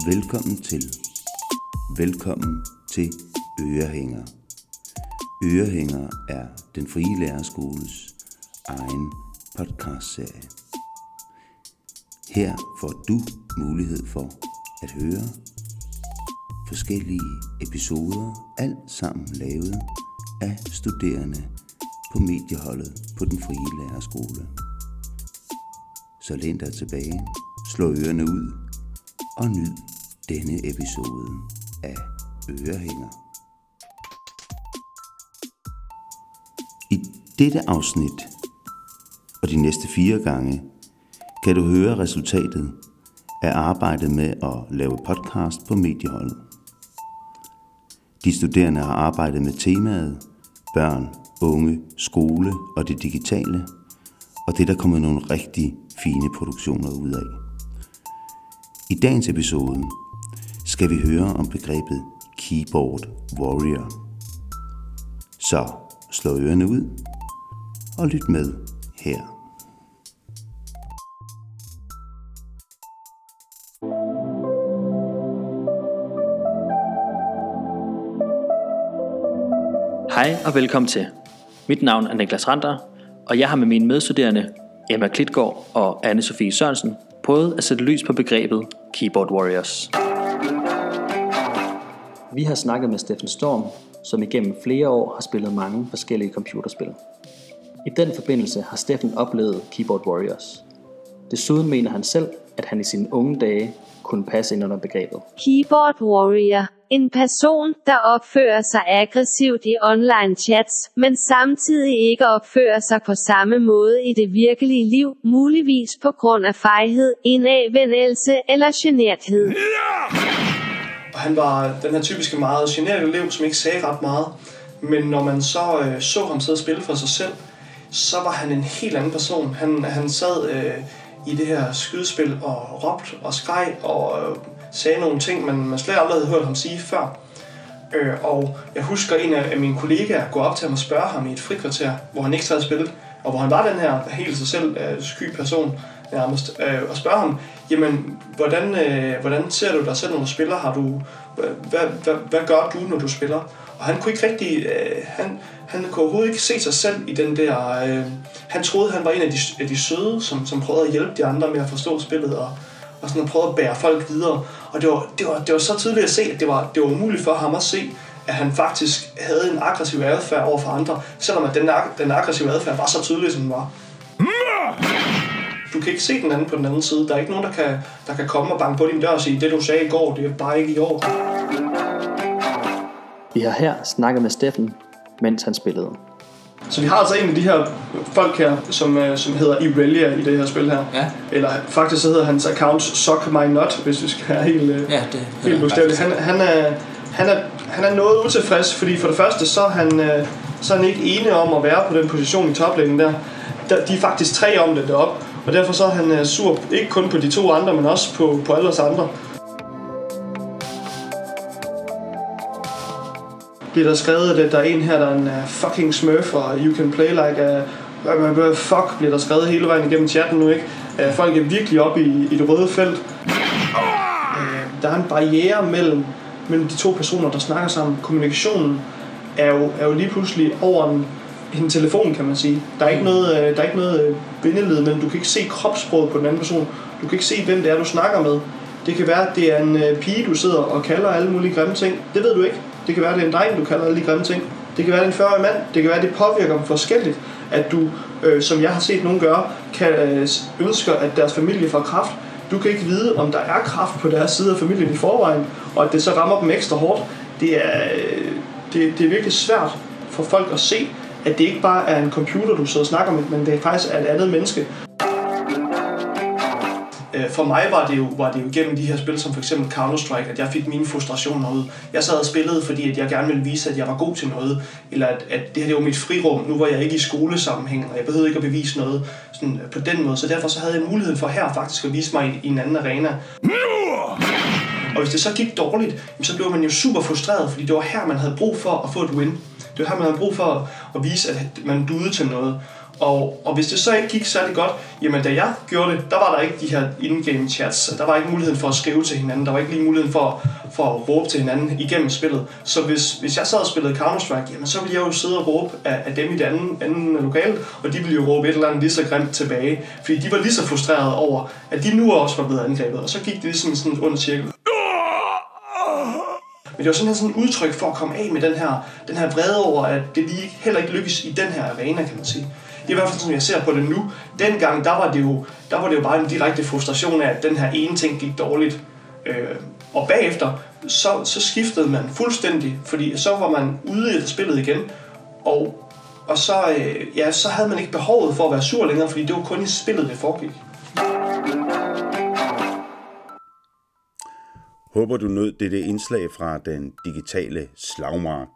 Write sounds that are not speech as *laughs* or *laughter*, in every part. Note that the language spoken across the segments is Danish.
Velkommen til. Velkommen til Ørehænger. Ørehænger er den frie lærerskoles egen podcastserie. Her får du mulighed for at høre forskellige episoder, alt sammen lavet af studerende på medieholdet på den frie lærerskole. Så læn dig tilbage, slå ørerne ud og nyd denne episode af Ørehænger. I dette afsnit og de næste fire gange kan du høre resultatet af arbejdet med at lave podcast på medieholdet. De studerende har arbejdet med temaet børn, unge, skole og det digitale, og det er der kommet nogle rigtig fine produktioner ud af. I dagens episode skal vi høre om begrebet keyboard warrior. Så slå ørerne ud og lyt med her. Hej og velkommen til. Mit navn er Niklas Rander, og jeg har med mine medstuderende Emma Klitgaard og anne Sofie Sørensen prøvet at sætte lys på begrebet Keyboard Warriors. Vi har snakket med Steffen Storm, som igennem flere år har spillet mange forskellige computerspil. I den forbindelse har Steffen oplevet Keyboard Warriors. Desuden mener han selv, at han i sine unge dage kunne passe ind under begrebet. Keyboard Warrior. En person, der opfører sig aggressivt i online chats, men samtidig ikke opfører sig på samme måde i det virkelige liv, muligvis på grund af fejhed, indadvendelse eller generthed. Og han var den her typiske meget generede elev, som ikke sagde ret meget. Men når man så øh, så ham sidde og spille for sig selv, så var han en helt anden person. Han, han sad øh, i det her skydespil og råbte og skreg og øh, sagde nogle ting, man, man slet aldrig havde hørt ham sige før. Øh, og jeg husker en af, af mine kollegaer gå op til ham og spørge ham i et frikvarter, hvor han ikke sad og spillet, og hvor han var den her helt sig selv øh, sky person nærmest, øh, og spørge ham, jamen, hvordan, øh, hvordan ser du dig selv, når du spiller? Har du, hvad, hvad, hvad gør du, når du spiller? Og han kunne ikke rigtig, øh, han, han kunne overhovedet ikke se sig selv i den der, øh, han troede, han var en af de, af de søde, som, som prøvede at hjælpe de andre med at forstå spillet, og, og sådan at prøve at bære folk videre. Og det var, det var, det var så tydeligt at se, at det var, det var umuligt for ham at se, at han faktisk havde en aggressiv adfærd over for andre, selvom at den, den aggressive adfærd var så tydelig, som den var. Du kan ikke se den anden på den anden side. Der er ikke nogen, der kan, der kan komme og banke på din dør og sige, det du sagde i går, det er bare ikke i år. Vi har her snakket med Steffen, mens han spillede. Så vi har altså en af de her folk her, som, øh, som hedder Irelia i det her spil her. Ja. Eller faktisk så hedder hans account Suck My Nut, hvis vi skal være helt, øh, Ja, det helt bogstaveligt. Han, han, er, han, er, han er noget utilfreds, fordi for det første, så er han, øh, så er han ikke ene om at være på den position i toplæggen der. der. De er faktisk tre om det deroppe, og derfor så er han øh, sur, ikke kun på de to andre, men også på, på alle os andre. bliver der skrevet, at der er en her, der er en uh, fucking smurf, og you can play like a... Uh, fuck, bliver der skrevet hele vejen igennem chatten nu, ikke? Uh, folk er virkelig oppe i, i det røde felt. Uh, der er en barriere mellem, mellem de to personer, der snakker sammen. Kommunikationen er jo, er jo lige pludselig over en, en telefon, kan man sige. Der er ikke noget, uh, der er ikke noget uh, bindeled, men du kan ikke se kropssproget på den anden person. Du kan ikke se, hvem det er, du snakker med. Det kan være, at det er en uh, pige, du sidder og kalder alle mulige grimme ting. Det ved du ikke. Det kan være, at det er en dreng, du kalder alle de grimme ting. Det kan være, at det er en 40 mand. Det kan være, at det påvirker dem forskelligt. At du, øh, som jeg har set nogen gøre, kan øh, ønske, at deres familie får kraft. Du kan ikke vide, om der er kraft på deres side af familien i forvejen, og at det så rammer dem ekstra hårdt. Det er, øh, det, det er virkelig svært for folk at se, at det ikke bare er en computer, du sidder og snakker med, men det faktisk er et andet menneske. Øh, for mig var det, jo, var det jo gennem de her spil, som for eksempel Counter-Strike, at jeg fik mine frustrationer ud. Jeg sad og spillede, fordi at jeg gerne ville vise, at jeg var god til noget, eller at, at det her det var mit frirum. Nu var jeg ikke i skolesammenhæng, og jeg behøvede ikke at bevise noget sådan, øh, på den måde. Så derfor så havde jeg muligheden for her faktisk at vise mig i, i en anden arena. Og hvis det så gik dårligt, så blev man jo super frustreret, fordi det var her, man havde brug for at få et win. Det var her, man havde brug for at vise, at man duede til noget. Og, og hvis det så ikke gik særlig godt, jamen da jeg gjorde det, der var der ikke de her in-game chats. Der var ikke muligheden for at skrive til hinanden. Der var ikke lige muligheden for, for at råbe til hinanden igennem spillet. Så hvis, hvis jeg sad og spillede Counter-Strike, jamen så ville jeg jo sidde og råbe af, af dem i det anden, anden lokale, og de ville jo råbe et eller andet lige så grimt tilbage. Fordi de var lige så frustrerede over, at de nu også var blevet angrebet. Og så gik det ligesom sådan en ond cirkel. Men det var simpelthen sådan et udtryk for at komme af med den her, den her vrede over, at det lige heller ikke lykkes i den her arena, kan man sige. Det er i hvert fald sådan, jeg ser på det nu. Dengang, der var det jo, der var det jo bare en direkte frustration af, at den her ene ting gik dårligt. Øh, og bagefter, så, så skiftede man fuldstændig, fordi så var man ude i spillet igen, og, og så, øh, ja, så havde man ikke behovet for at være sur længere, fordi det var kun i spillet, det foregik. Håber du nød dette indslag fra den digitale slagmark.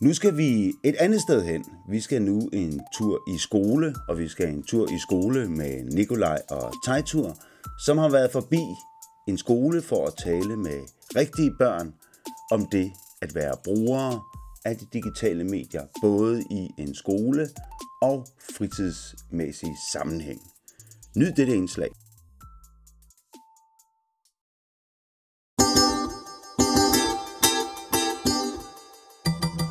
Nu skal vi et andet sted hen. Vi skal nu en tur i skole, og vi skal en tur i skole med Nikolaj og Tejtur, som har været forbi en skole for at tale med rigtige børn om det at være brugere af de digitale medier, både i en skole og fritidsmæssig sammenhæng. Nyd dette indslag.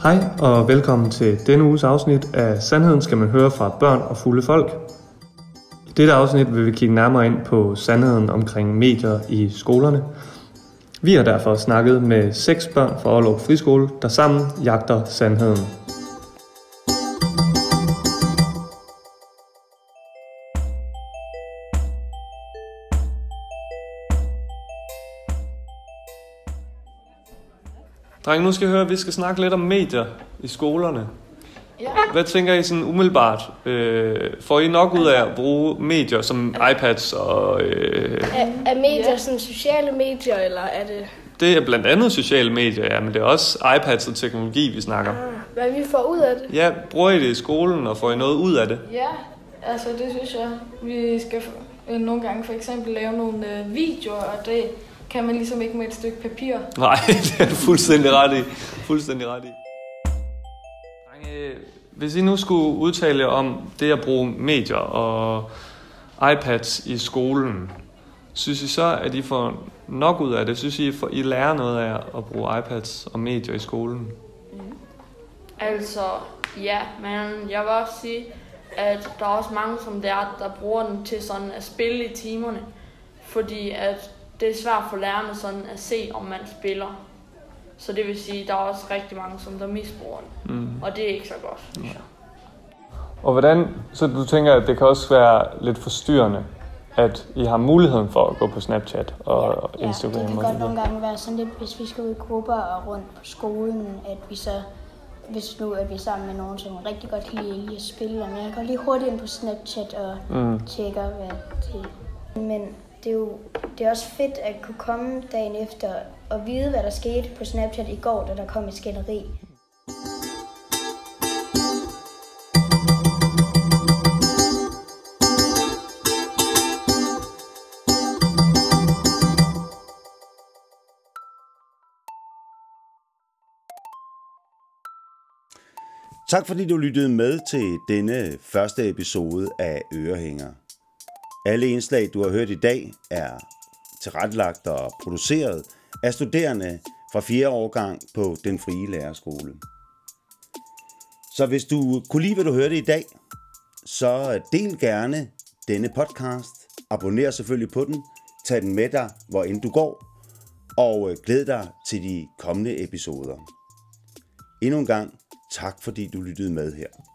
Hej og velkommen til denne uges afsnit af Sandheden skal man høre fra børn og fulde folk. I dette afsnit vil vi kigge nærmere ind på sandheden omkring medier i skolerne. Vi har derfor snakket med seks børn fra Aalborg Friskole, der sammen jagter sandheden. Dreng, nu skal jeg høre, at vi skal snakke lidt om medier i skolerne. Ja. Hvad tænker I sådan umiddelbart? Øh, får I nok ud af at bruge medier som iPads og... Øh, Er, er medier sådan sociale medier, eller er det... det er blandt andet sociale medier, ja, men det er også iPads og teknologi, vi snakker. Hvad vi får ud af det? Ja, bruger I det i skolen, og får I noget ud af det? Ja, altså det synes jeg. Vi skal øh, nogle gange for eksempel lave nogle øh, videoer, og det kan man ligesom ikke med et stykke papir. Nej, *laughs* det er du fuldstændig ret i. Fuldstændig ret i. Hvis I nu skulle udtale om det at bruge medier og iPads i skolen, synes I så, at I får nok ud af det? Synes I, at I lærer noget af at bruge iPads og medier i skolen? Altså, ja, men jeg vil også sige, at der er også mange som det er, der bruger den til sådan at spille i timerne. Fordi at det er svært for lærerne sådan at se, om man spiller. Så det vil sige, at der er også rigtig mange, som der misbruger den. Mm. Og det er ikke så godt, synes jeg. Og hvordan, så du tænker, at det kan også være lidt forstyrrende, at I har muligheden for at gå på Snapchat og Ja, Instagram det kan godt nogle gange være sådan lidt, hvis vi skal ud i grupper og rundt på skolen, at vi så, hvis nu er vi sammen med nogen, som rigtig godt kan lide lige at spille, og jeg går lige hurtigt ind på Snapchat og Mm. tjekker, hvad det Men det er jo det er også fedt at kunne komme dagen efter og vide, hvad der skete på Snapchat i går, da der kom et skænderi. Tak fordi du lyttede med til denne første episode af Ørehænger. Alle indslag, du har hørt i dag, er tilrettelagt og produceret af studerende fra 4. årgang på Den Frie Lærerskole. Så hvis du kunne lide, hvad du hørte i dag, så del gerne denne podcast. Abonner selvfølgelig på den. Tag den med dig, hvor end du går. Og øh, glæd dig til de kommende episoder. Endnu en gang, tak fordi du lyttede med her.